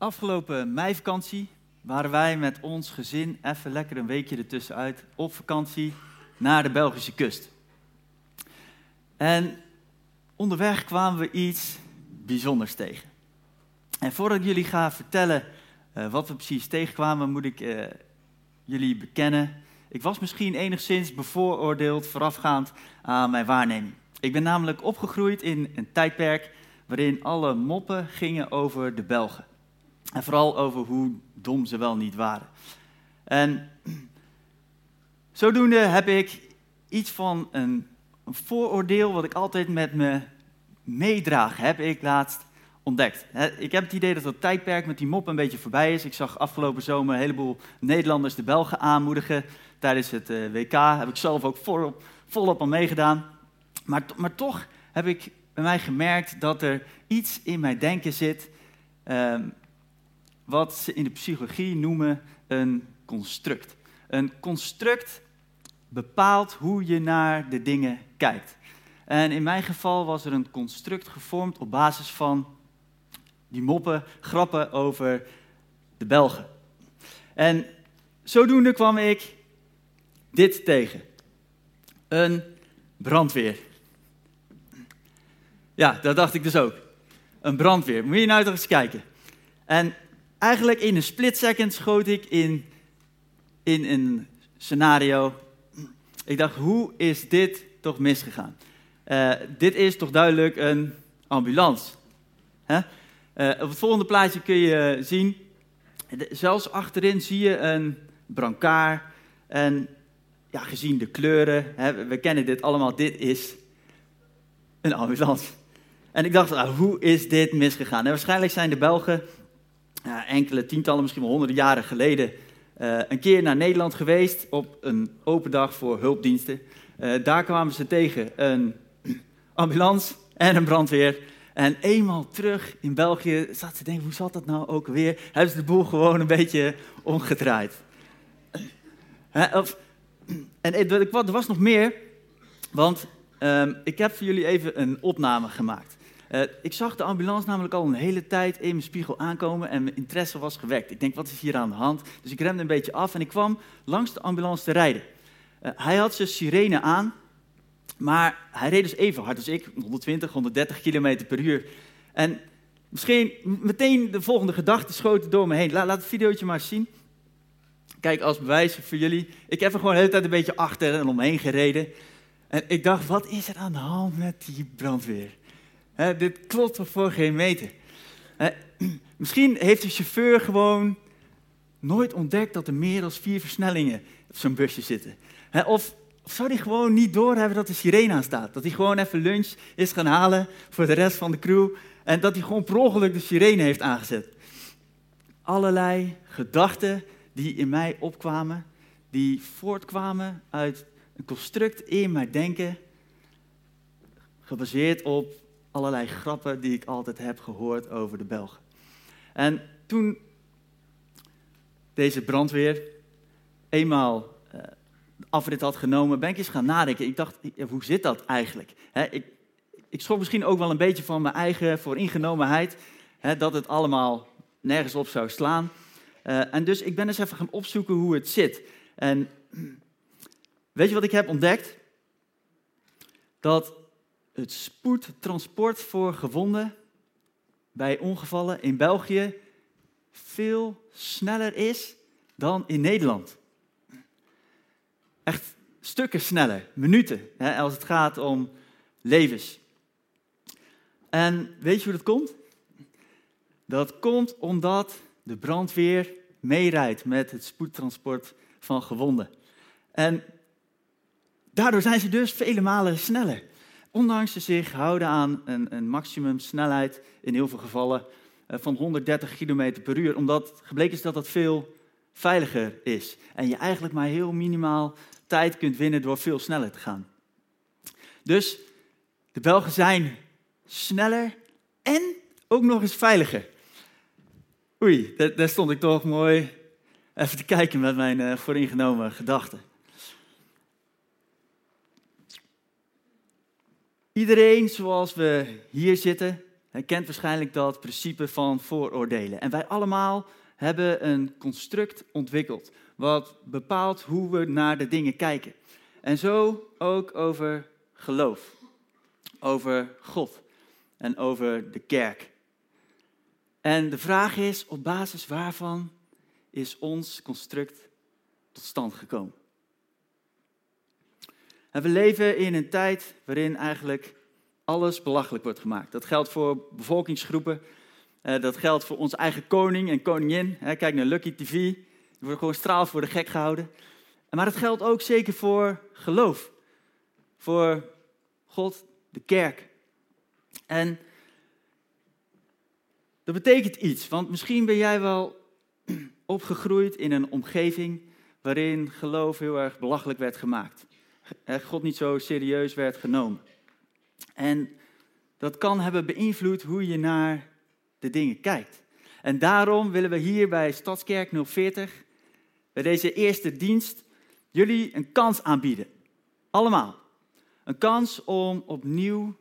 Afgelopen meivakantie waren wij met ons gezin even lekker een weekje ertussenuit op vakantie naar de Belgische kust. En onderweg kwamen we iets bijzonders tegen. En voordat ik jullie ga vertellen uh, wat we precies tegenkwamen, moet ik uh, jullie bekennen. Ik was misschien enigszins bevooroordeeld voorafgaand aan mijn waarneming. Ik ben namelijk opgegroeid in een tijdperk waarin alle moppen gingen over de Belgen. En vooral over hoe dom ze wel niet waren. En zodoende heb ik iets van een, vooroordeel wat ik altijd met me meedraag, heb ik laatst ontdekt. Ik heb het idee dat dat tijdperk met die mop een beetje voorbij is. Ik zag afgelopen zomer een heleboel Nederlanders de Belgen aanmoedigen tijdens het eh, WK. Heb ik zelf ook volop, volop aan meegedaan. Maar, maar toch heb ik bij mij gemerkt dat er iets in mijn denken zit. Ehm, wat ze in de psychologie noemen een construct. Een construct bepaalt hoe je naar de dingen kijkt. En in mijn geval was er een construct gevormd op basis van die moppen, grappen over de Belgen. En zodoende kwam ik dit tegen. Een brandweer. Ja, dat dacht ik dus ook. Een brandweer. Moet je nou toch eens kijken. En eigenlijk in een split second schoot ik in, in een scenario. Ik dacht, hoe is dit toch misgegaan? Uh, dit is toch duidelijk een ambulance. Uh, op het volgende plaatje kun je zien, zelfs achterin zie je een brancard. En ja, gezien de kleuren, hè, we kennen dit allemaal, dit is een ambulance. En ik dacht, ah, hoe is dit misgegaan? En waarschijnlijk zijn de Belgen enkele tientallen, misschien wel honderden jaren geleden uh, een keer naar Nederland geweest op een open dag voor hulpdiensten. Uh, daar kwamen ze tegen een ambulance en een brandweer. En eenmaal terug in België zat ze denken, hoe zat dat nou ook weer? Hebben ze de boel gewoon een beetje omgedraaid. en er was nog meer, want um, ik heb voor jullie even een opname gemaakt. Uh, ik zag de ambulance namelijk al een hele tijd in mijn spiegel aankomen en mijn interesse was gewekt. Ik denk, wat is hier aan de hand? Dus ik remde een beetje af en ik kwam langs de ambulance te rijden. Uh, hij had zijn sirene aan, maar hij reed dus even hard als ik, 120, 130 km per uur. En misschien meteen de volgende gedachte schoten door me heen. Laat, het videootje maar zien. Kijk, als bewijs voor jullie. Ik heb er gewoon de hele tijd een beetje achter en omheen gereden. En ik dacht, wat is er aan de hand met die brandweer? Dit klopt voor geen meter. misschien heeft de chauffeur gewoon nooit ontdekt dat er meer dan vier versnellingen op zo'n busje zitten. of, of, zou hij gewoon niet doorhebben dat de sirene aan staat? Dat hij gewoon even lunch is gaan halen voor de rest van de crew en dat hij gewoon per ongeluk de sirene heeft aangezet. Allerlei gedachten die in mij opkwamen, die voortkwamen uit een construct in mijn denken, gebaseerd op allerlei grappen die ik altijd heb gehoord over de Belgen. En toen deze brandweer eenmaal uh, afrit had genomen, ben ik eens gaan nadenken. Ik dacht, hoe zit dat eigenlijk? ik, ik schrok misschien ook wel een beetje van mijn eigen vooringenomenheid, dat het allemaal nergens op zou slaan. Uh, en dus ik ben eens even gaan opzoeken hoe het zit. En weet je wat ik heb ontdekt? Dat het spoedtransport voor gewonden bij ongevallen in België veel sneller is dan in Nederland. Echt stukken sneller, minuten, hè, als het gaat om levens. En weet je hoe dat komt? Dat komt omdat de brandweer meerijdt met het spoedtransport van gewonden. En daardoor zijn ze dus vele malen sneller. Ondanks ze zich houden aan een, een maximumsnelheid, in heel veel gevallen, eh, van 130 km per uur. Omdat gebleken is dat dat veel veiliger is. En je eigenlijk maar heel minimaal tijd kunt winnen door veel sneller te gaan. Dus de Belgen zijn sneller en ook nog eens veiliger. Oei, daar, stond ik toch mooi even te kijken met mijn uh, vooringenomen gedachten. Iedereen zoals we hier zitten, kent waarschijnlijk dat principe van vooroordelen. En wij allemaal hebben een construct ontwikkeld, wat bepaalt hoe we naar de dingen kijken. En zo ook over geloof, over God en over de kerk. En de vraag is, op basis waarvan is ons construct tot stand gekomen? En we leven in een tijd waarin eigenlijk alles belachelijk wordt gemaakt. Dat geldt voor bevolkingsgroepen, eh, dat geldt voor onze eigen koning en koningin. Kijk naar Lucky TV, die wordt gewoon straal voor de gek gehouden. Maar dat geldt ook zeker voor geloof, voor God, de kerk. En dat betekent iets, want misschien ben jij wel opgegroeid in een omgeving waarin geloof heel erg belachelijk werd gemaakt. God niet zo serieus werd genomen. En dat kan hebben beïnvloed hoe je naar de dingen kijkt. En daarom willen we hier bij Stadskerk 040, bij deze eerste dienst, jullie een kans aanbieden. Allemaal. Een kans om opnieuw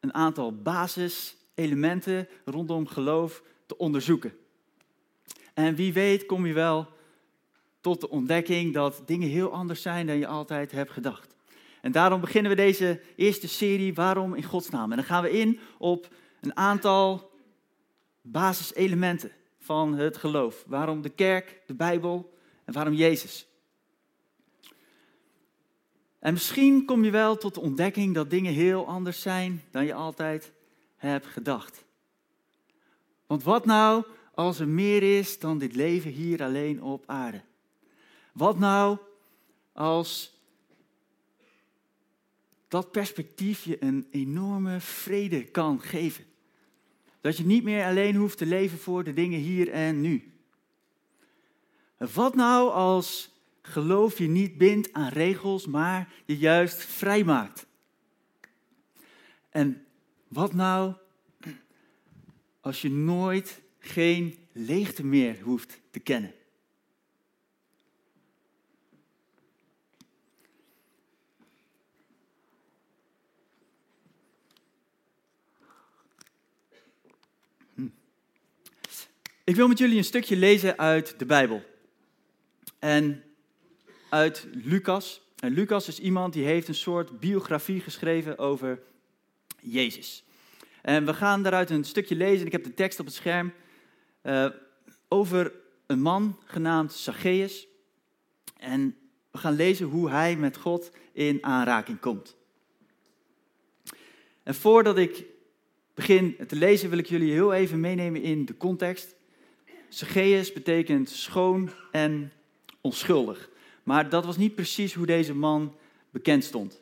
een aantal basiselementen rondom geloof te onderzoeken. En wie weet kom je wel tot de ontdekking dat dingen heel anders zijn dan je altijd hebt gedacht. En daarom beginnen we deze eerste serie Waarom in Gods naam. En dan gaan we in op een aantal basiselementen van het geloof. Waarom de kerk, de Bijbel en waarom Jezus. En misschien kom je wel tot de ontdekking dat dingen heel anders zijn dan je altijd hebt gedacht. Want wat nou als er meer is dan dit leven hier alleen op aarde? Wat nou als dat perspectief je een enorme vrede kan geven? Dat je niet meer alleen hoeft te leven voor de dingen hier en nu. Wat nou als geloof je niet bindt aan regels, maar je juist vrijmaakt? En wat nou als je nooit geen leegte meer hoeft te kennen? Ik wil met jullie een stukje lezen uit de Bijbel. En uit Lucas. En Lucas is iemand die heeft een soort biografie geschreven over Jezus. En we gaan daaruit een stukje lezen. Ik heb de tekst op het scherm. Uh, over een man genaamd Zacchaeus. En we gaan lezen hoe hij met God in aanraking komt. En voordat ik begin te lezen, wil ik jullie heel even meenemen in de context. Zacchaeus betekent schoon en onschuldig. Maar dat was niet precies hoe deze man bekend stond.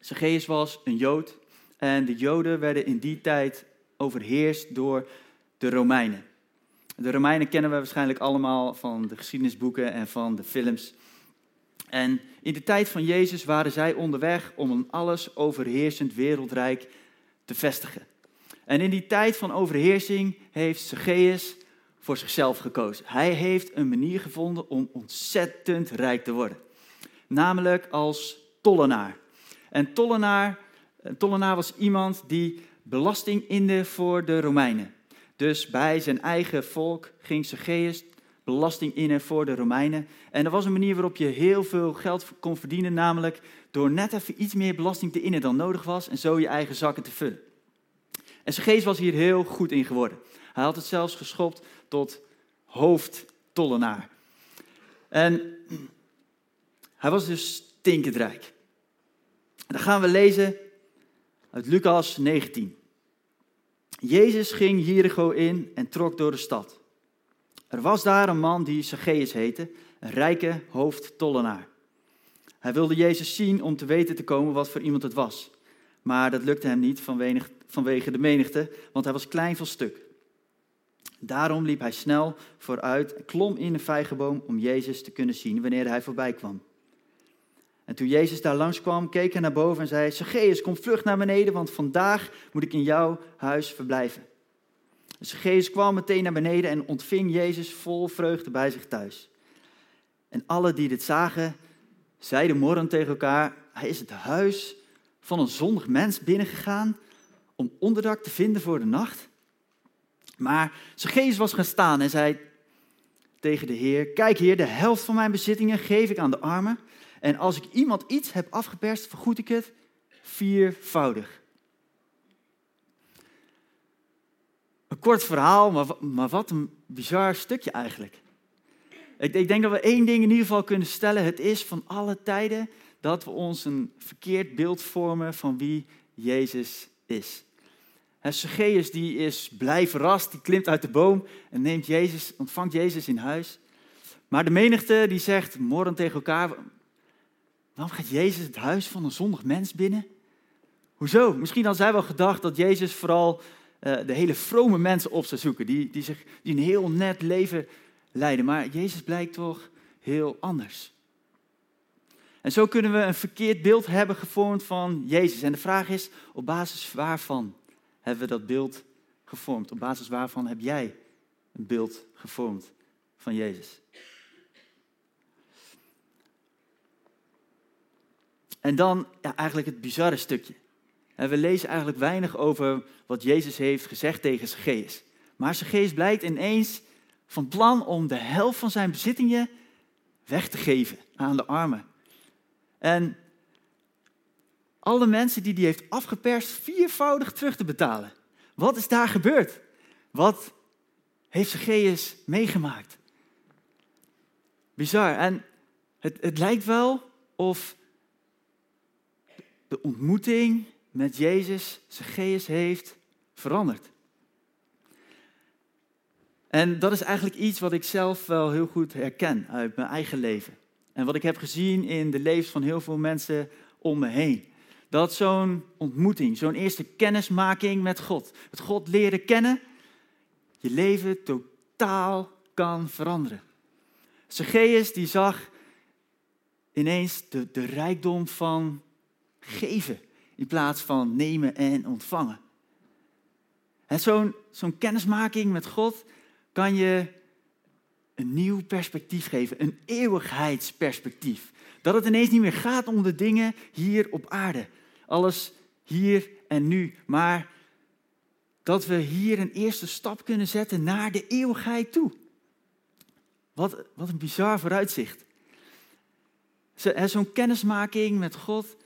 Zacchaeus was een Jood en de Joden werden in die tijd overheerst door de Romeinen. De Romeinen kennen we waarschijnlijk allemaal van de geschiedenisboeken en van de films. En in de tijd van Jezus waren zij onderweg om een alles overheersend wereldrijk te vestigen. En in die tijd van overheersing heeft Zacchaeus voor zichzelf gekozen. Hij heeft een manier gevonden om ontzettend rijk te worden. Namelijk als tollenaar. En tollenaar, tollenaar was iemand die belasting inde voor de Romeinen. Dus bij zijn eigen volk ging Zacchaeus belasting innen voor de Romeinen. En er was een manier waarop je heel veel geld kon verdienen, namelijk door net even iets meer belasting te innen dan nodig was en zo je eigen zakken te vullen. En Zacchaeus was hier heel goed in geworden. Hij had het zelfs geschopt tot hoofdtollenaar. En hij was dus stinkend rijk. Dan gaan we lezen uit Lucas 19. Jezus ging Jericho in en trok door de stad. Er was daar een man die Zacchaeus heette, een rijke hoofdtollenaar. Hij wilde Jezus zien om te weten te komen wat voor iemand het was. Maar dat lukte hem niet vanwege de menigte, want hij was klein van stuk. Daarom liep hij snel vooruit en klom in een vijgenboom om Jezus te kunnen zien wanneer hij voorbij kwam. En toen Jezus daar langskwam, keek hij naar boven en zei: Zacchaeus, kom vlug naar beneden, want vandaag moet ik in jouw huis verblijven. Zacchaeus kwam meteen naar beneden en ontving Jezus vol vreugde bij zich thuis. En alle die dit zagen, zeiden morren tegen elkaar: Hij is het huis van een zondig mens binnengegaan om onderdak te vinden voor de nacht. Maar Zacchaeus was gaan staan en zei tegen de Heer: Kijk, Heer, de helft van mijn bezittingen geef ik aan de armen. En als ik iemand iets heb afgeperst, vergoed ik het viervoudig. Een kort verhaal, maar, wat een bizar stukje eigenlijk. Ik denk dat we één ding in ieder geval kunnen stellen. Het is van alle tijden dat we ons een verkeerd beeld vormen van wie Jezus is. Zacchaeus die is blij verrast, die klimt uit de boom en neemt Jezus, ontvangt Jezus in huis. Maar de menigte die zegt morgen tegen elkaar, waarom gaat Jezus het huis van een zondig mens binnen? Hoezo? Misschien had zij wel gedacht dat Jezus vooral uh, de hele vrome mensen op zou zoeken, die, die, zich, die een heel net leven leiden. Maar Jezus blijkt toch heel anders. En zo kunnen we een verkeerd beeld hebben gevormd van Jezus. En de vraag is, op basis waarvan hebben we dat beeld gevormd? Op basis waarvan heb jij een beeld gevormd van Jezus? En dan ja, eigenlijk het bizarre stukje. we lezen eigenlijk weinig over wat Jezus heeft gezegd tegen Zacchaeus. Maar Zacchaeus blijkt ineens van plan om de helft van zijn bezittingen weg te geven aan de armen. En alle mensen die hij heeft afgeperst viervoudig terug te betalen. Wat is daar gebeurd? Wat heeft Zacchaeus meegemaakt? Bizar. En het, het lijkt wel of de ontmoeting met Jezus Zacchaeus heeft veranderd. En dat is eigenlijk iets wat ik zelf wel heel goed herken uit mijn eigen leven. En wat ik heb gezien in de levens van heel veel mensen om me heen. Dat zo'n ontmoeting, zo'n eerste kennismaking met God, het God leren kennen, je leven totaal kan veranderen. Zacchaeus die zag ineens de, de rijkdom van geven in plaats van nemen en ontvangen. En zo'n zo'n kennismaking met God kan je een nieuw perspectief geven, een eeuwigheidsperspectief. Dat het ineens niet meer gaat om de dingen hier op aarde. Alles hier en nu. Maar dat we hier een eerste stap kunnen zetten naar de eeuwigheid toe. Wat, wat een bizar vooruitzicht. Zo'n kennismaking met God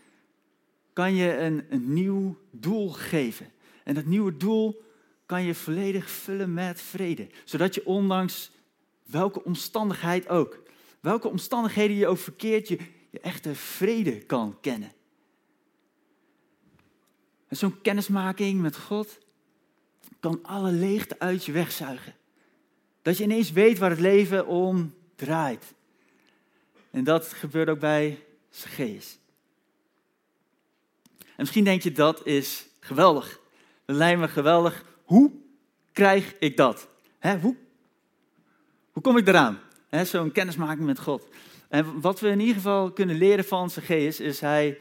kan je een, een nieuw doel geven. En dat nieuwe doel kan je volledig vullen met vrede. Zodat je ondanks welke omstandigheid ook, welke omstandigheden je ook verkeert, je, je echte vrede kan kennen. En zo'n kennismaking met God kan alle leegte uit je wegzuigen. Dat je ineens weet waar het leven om draait. En dat gebeurt ook bij Zacchaeus. En misschien denk je dat is geweldig. Dat lijkt me geweldig. Hoe krijg ik dat? hoe, hoe kom ik eraan? Zo'n kennismaking met God. En wat we in ieder geval kunnen leren van Zacchaeus is hij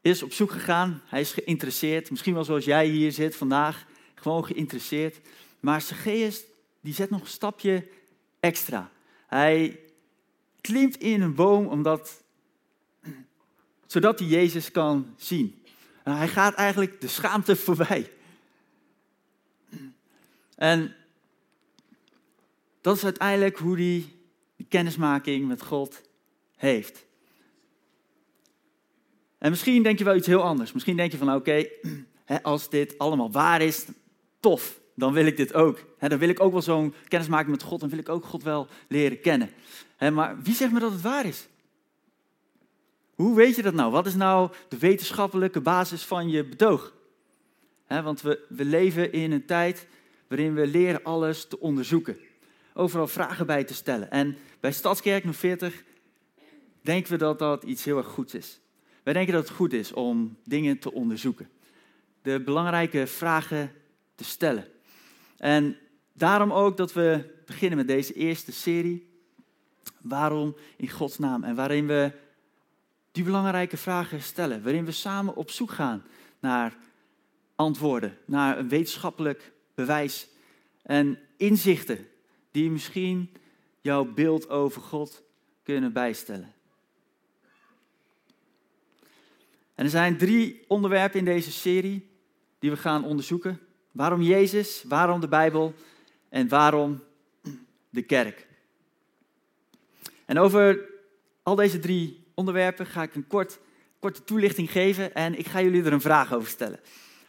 is op zoek gegaan. Hij is geïnteresseerd. Misschien wel zoals jij hier zit vandaag. Gewoon geïnteresseerd. Maar Zacchaeus die zet nog een stapje extra. Hij klimt in een boom omdat, zodat hij Jezus kan zien. En hij gaat eigenlijk de schaamte voorbij. En dat is uiteindelijk hoe hij kennismaking met God heeft. En misschien denk je wel iets heel anders. Misschien denk je van, oké, als dit allemaal waar is, tof, dan wil ik dit ook. dan wil ik ook wel zo'n kennismaking met God, dan wil ik ook God wel leren kennen. maar wie zegt me dat het waar is? Hoe weet je dat nou? Wat is nou de wetenschappelijke basis van je betoog? want we leven in een tijd waarin we leren alles te onderzoeken. Overal vragen bij te stellen. En bij Stadskerk 40 denken we dat dat iets heel erg goeds is. Wij denken dat het goed is om dingen te onderzoeken. De belangrijke vragen te stellen. En daarom ook dat we beginnen met deze eerste serie. Waarom in Gods naam? En waarin we die belangrijke vragen stellen. Waarin we samen op zoek gaan naar antwoorden, naar een wetenschappelijk bewijs en inzichten die misschien jouw beeld over God kunnen bijstellen. En er zijn drie onderwerpen in deze serie die we gaan onderzoeken. Waarom Jezus, waarom de Bijbel en waarom de kerk. En over al deze drie onderwerpen ga ik een kort, korte toelichting geven en ik ga jullie er een vraag over stellen.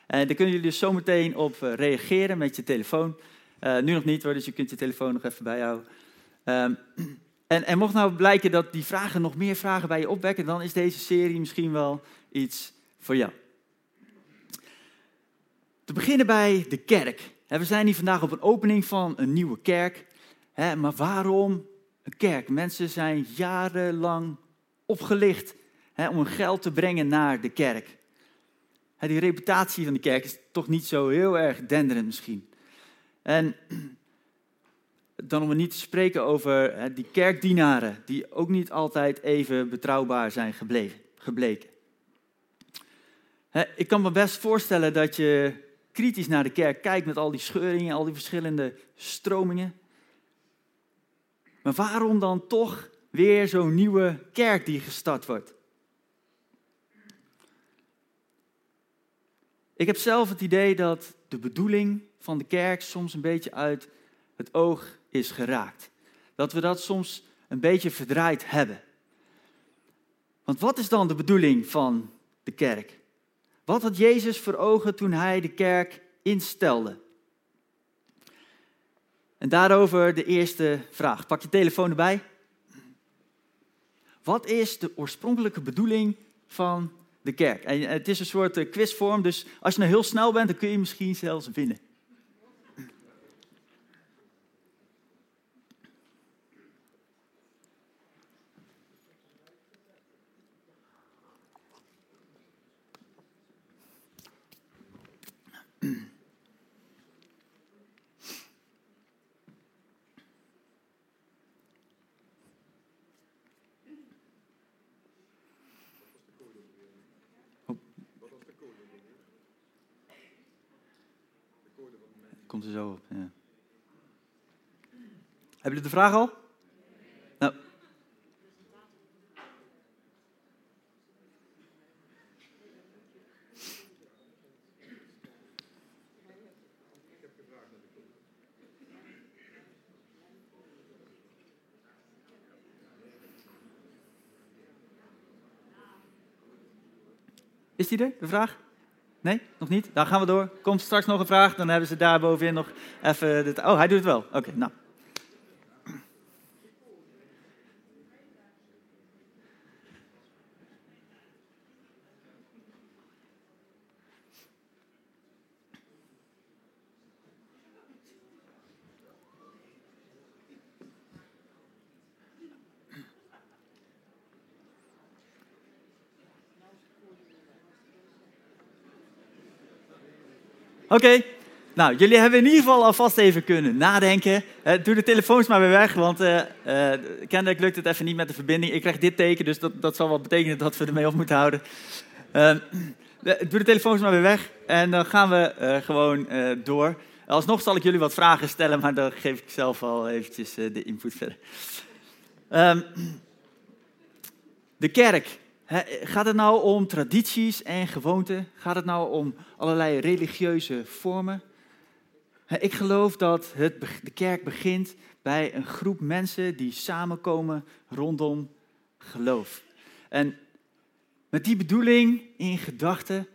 En daar kunnen jullie dus zometeen op eh, reageren met je telefoon. Uh, nu nog niet hoor, dus je kunt je telefoon nog even bijhouden. Um, en, en mocht nou blijken dat die vragen nog meer vragen bij je opwekken, dan is deze serie misschien wel iets voor jou. Te beginnen bij de kerk. We zijn hier vandaag op een opening van een nieuwe kerk. Maar waarom een kerk? Mensen zijn jarenlang opgelicht om hun geld te brengen naar de kerk. Die reputatie van de kerk is toch niet zo heel erg denderend misschien. En dan om we niet te spreken over die kerkdienaren, die ook niet altijd even betrouwbaar zijn gebleken. Ik kan me best voorstellen dat je kritisch naar de kerk kijkt met al die scheuringen, al die verschillende stromingen. Maar waarom dan toch weer zo'n nieuwe kerk die gestart wordt? Ik heb zelf het idee dat de bedoeling van de kerk soms een beetje uit het oog is geraakt. Dat we dat soms een beetje verdraaid hebben. Want wat is dan de bedoeling van de kerk? Wat had Jezus voor ogen toen hij de kerk instelde? En daarover de eerste vraag. Pak je telefoon erbij. Wat is de oorspronkelijke bedoeling van de kerk? En het is een soort eh, quizvorm, dus als je nou heel snel bent, dan kun je misschien zelfs winnen. Komt er zo op. Ja. Hebben jullie de vraag al? Die de vraag? Nee, nog niet? Dan gaan we door. Komt straks nog een vraag, dan hebben ze daar bovenin nog even... Dit... Oh, hij doet het wel. Oké, nou. Oké, nou, jullie hebben in ieder geval alvast even kunnen nadenken. Uh, doe de telefoons maar weer weg, want uh, uh, kennelijk lukt het even niet met de verbinding. Ik krijg dit teken, dus dat, dat zal wel betekenen dat we ermee op moeten houden. Ehm, doe de telefoons maar weer weg en dan gaan we gewoon door. Alsnog zal ik jullie wat vragen stellen, maar dan geef ik zelf al eventjes de input verder. Um, de kerk. Gaat het nou om tradities en gewoonten? Gaat het nou om allerlei religieuze vormen? Ik geloof dat het, de kerk begint bij een groep mensen die samenkomen rondom geloof. En met die bedoeling in gedachten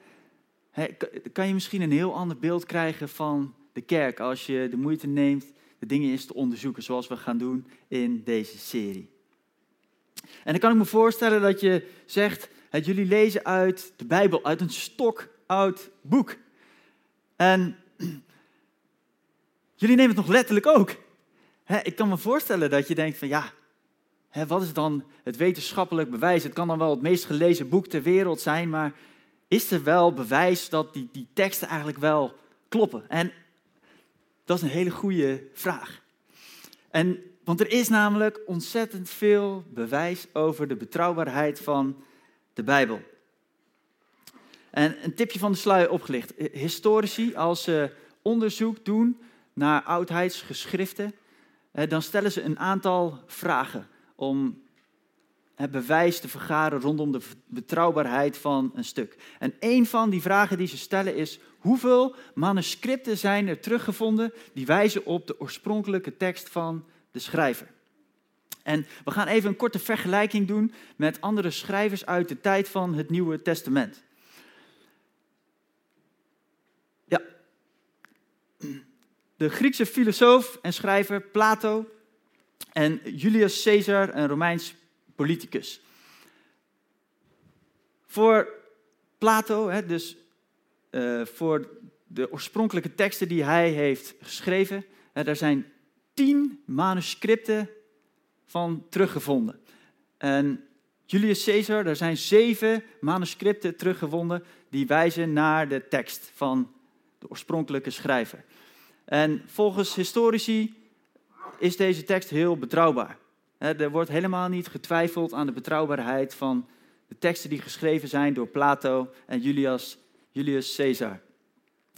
kan je misschien een heel ander beeld krijgen van de kerk als je de moeite neemt de dingen eens te onderzoeken, zoals we gaan doen in deze serie. En dan kan ik me voorstellen dat je zegt, dat jullie lezen uit de Bijbel, uit een stokoud boek. En jullie nemen het nog letterlijk ook. ik kan me voorstellen dat je denkt van ja, wat is dan het wetenschappelijk bewijs? Het kan dan wel het meest gelezen boek ter wereld zijn, maar is er wel bewijs dat die, die teksten eigenlijk wel kloppen? En dat is een hele goede vraag. En want er is namelijk ontzettend veel bewijs over de betrouwbaarheid van de Bijbel. En een tipje van de sluier opgelicht. Historici, als ze onderzoek doen naar oudheidsgeschriften, dan stellen ze een aantal vragen om bewijs te vergaren rondom de betrouwbaarheid van een stuk. En een van die vragen die ze stellen is: hoeveel manuscripten zijn er teruggevonden die wijzen op de oorspronkelijke tekst van de schrijver? En we gaan even een korte vergelijking doen met andere schrijvers uit de tijd van het Nieuwe Testament. Ja. De Griekse filosoof en schrijver Plato en Julius Caesar, een Romeins politicus. Voor Plato, dus uh, voor de oorspronkelijke teksten die hij heeft geschreven, er zijn tien manuscripten van teruggevonden. En Julius Caesar, daar zijn zeven manuscripten teruggevonden die wijzen naar de tekst van de oorspronkelijke schrijver. En volgens historici is deze tekst heel betrouwbaar. Er wordt helemaal niet getwijfeld aan de betrouwbaarheid van de teksten die geschreven zijn door Plato en Julius, Julius Caesar.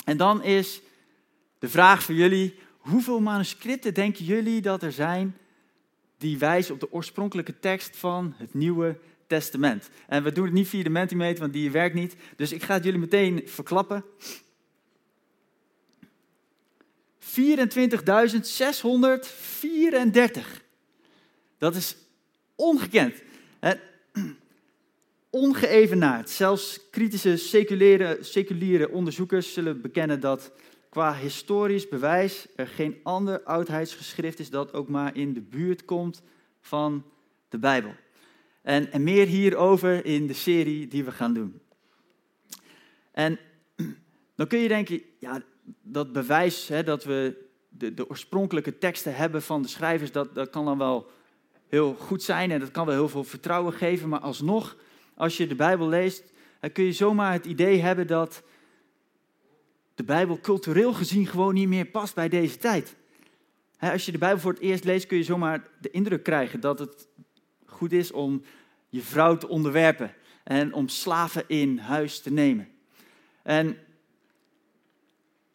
En dan is de vraag voor jullie: hoeveel manuscripten denken jullie dat er zijn die wijzen op de oorspronkelijke tekst van het Nieuwe Testament? En we doen het niet via de Mentimeter, want die werkt niet. Dus ik ga het jullie meteen verklappen. 24.634. Dat is ongekend. Hè? Ongeëvenaard. Zelfs kritische seculiere, seculiere onderzoekers zullen bekennen dat qua historisch bewijs er geen ander oudheidsgeschrift is dat ook maar in de buurt komt van de Bijbel. En, en meer hierover in de serie die we gaan doen. En dan kun je denken, ja, dat bewijs hè, dat we de, de, oorspronkelijke teksten hebben van de schrijvers, dat, dat kan dan wel heel goed zijn en dat kan wel heel veel vertrouwen geven, maar alsnog, als je de Bijbel leest, dan kun je zomaar het idee hebben dat de Bijbel cultureel gezien gewoon niet meer past bij deze tijd. Als je de Bijbel voor het eerst leest, kun je zomaar de indruk krijgen dat het goed is om je vrouw te onderwerpen en om slaven in huis te nemen. En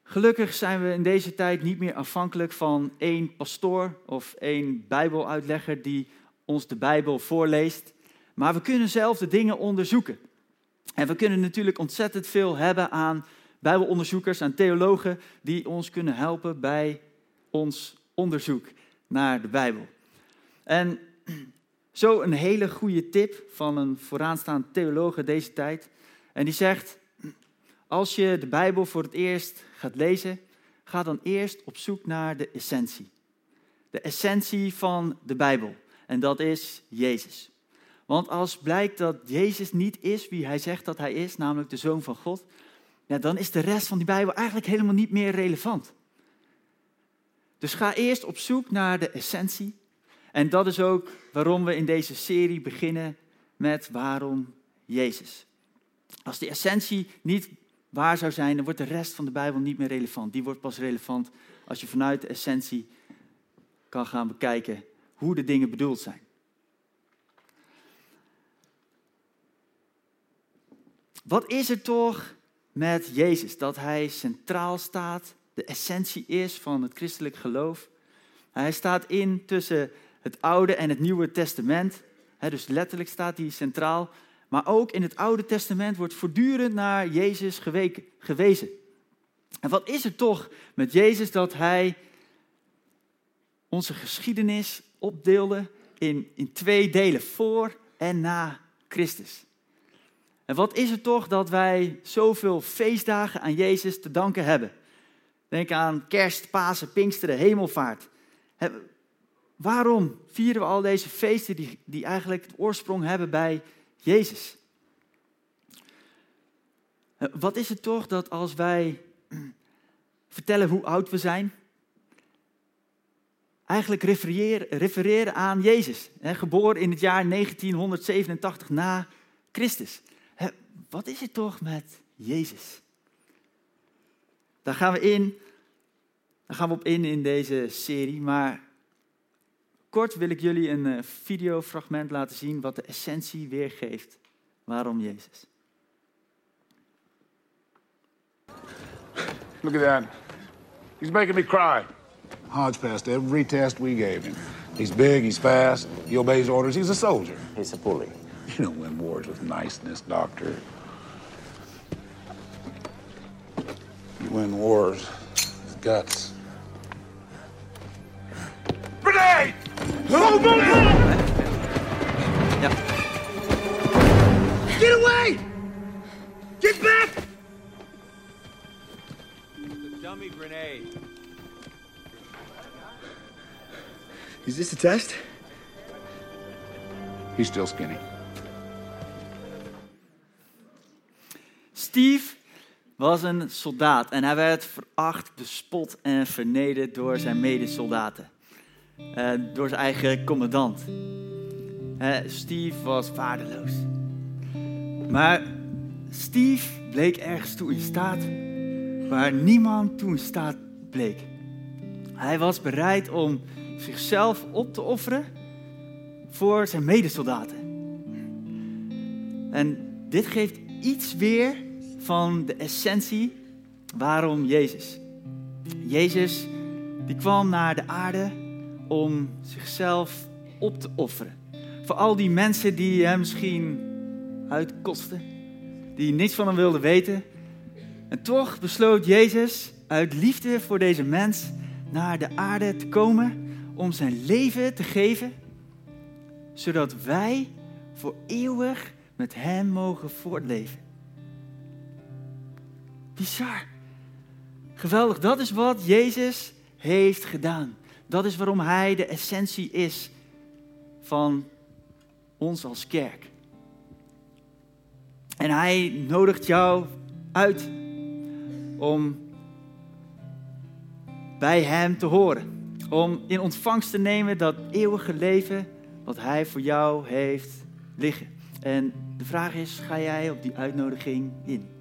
Gelukkig zijn we in deze tijd niet meer afhankelijk van één pastoor of één Bijbeluitlegger die ons de Bijbel voorleest. Maar we kunnen zelf de dingen onderzoeken. En we kunnen natuurlijk ontzettend veel hebben aan Bijbelonderzoekers, aan theologen, die ons kunnen helpen bij ons onderzoek naar de Bijbel. En zo een hele goede tip van een vooraanstaand theoloog deze tijd. En die zegt, als je de Bijbel voor het eerst gaat lezen, ga dan eerst op zoek naar de essentie. De essentie van de Bijbel. En dat is Jezus. Want als blijkt dat Jezus niet is wie hij zegt dat hij is, namelijk de Zoon van God, ja, dan is de rest van die Bijbel eigenlijk helemaal niet meer relevant. Dus ga eerst op zoek naar de essentie. En dat is ook waarom we in deze serie beginnen met waarom Jezus. Als die essentie niet waar zou zijn, dan wordt de rest van de Bijbel niet meer relevant. Die wordt pas relevant als je vanuit de essentie kan gaan bekijken hoe de dingen bedoeld zijn. Wat is er toch met Jezus? Dat hij centraal staat, de essentie is van het christelijk geloof. Hij staat in tussen het Oude en het Nieuwe Testament. dus letterlijk staat hij centraal. Maar ook in het Oude Testament wordt voortdurend naar Jezus gewezen. En wat is er toch met Jezus dat hij onze geschiedenis opdeelde in, in twee delen, voor en na Christus? En wat is er toch dat wij zoveel feestdagen aan Jezus te danken hebben? Denk aan kerst, Pasen, Pinksteren, Hemelvaart. Waarom vieren we al deze feesten die, die eigenlijk het oorsprong hebben bij Jezus. Wat is het toch dat als wij vertellen hoe oud we zijn, eigenlijk refereren, refereren aan Jezus, hè, geboren in het jaar 1987 na Christus. Wat is het toch met Jezus? Daar gaan we in, daar gaan we op in in deze serie, maar Kort wil ik jullie een uh, videofragment laten zien wat de essentie weergeeft. Waarom Jezus? Look at that. He's making me cry. Hodge passed every test we gave him. He's big, he's fast, he obeys orders, he's a soldier. He's a bully. You don't win wars with niceness, Doctor. You win wars with guts. Grenade! Ja. Get away! Get back! Dummy grenade. Is this a test? He's still skinny. Steve was een soldaat en hij werd veracht, bespot en vernederd door zijn medesoldaten. Eh, door zijn eigen commandant. Eh, Steve was vaardeloos. Maar Steve bleek ergens toe in staat waar niemand toe in staat bleek. Hij was bereid om zichzelf op te offeren voor zijn medesoldaten. En dit geeft iets weer van de essentie waarom Jezus. Jezus die kwam naar de aarde om zichzelf op te offeren. Voor al die mensen die hem misschien uitkosten, die niets van hem wilden weten. En toch besloot Jezus uit liefde voor deze mens naar de aarde te komen om zijn leven te geven, zodat wij voor eeuwig met hem mogen voortleven. Bizar. Geweldig, dat is wat Jezus heeft gedaan. Dat is waarom hij de essentie is van ons als kerk. En hij nodigt jou uit om bij hem te horen. Om in ontvangst te nemen dat eeuwige leven wat hij voor jou heeft liggen. En de vraag is, ga jij op die uitnodiging in?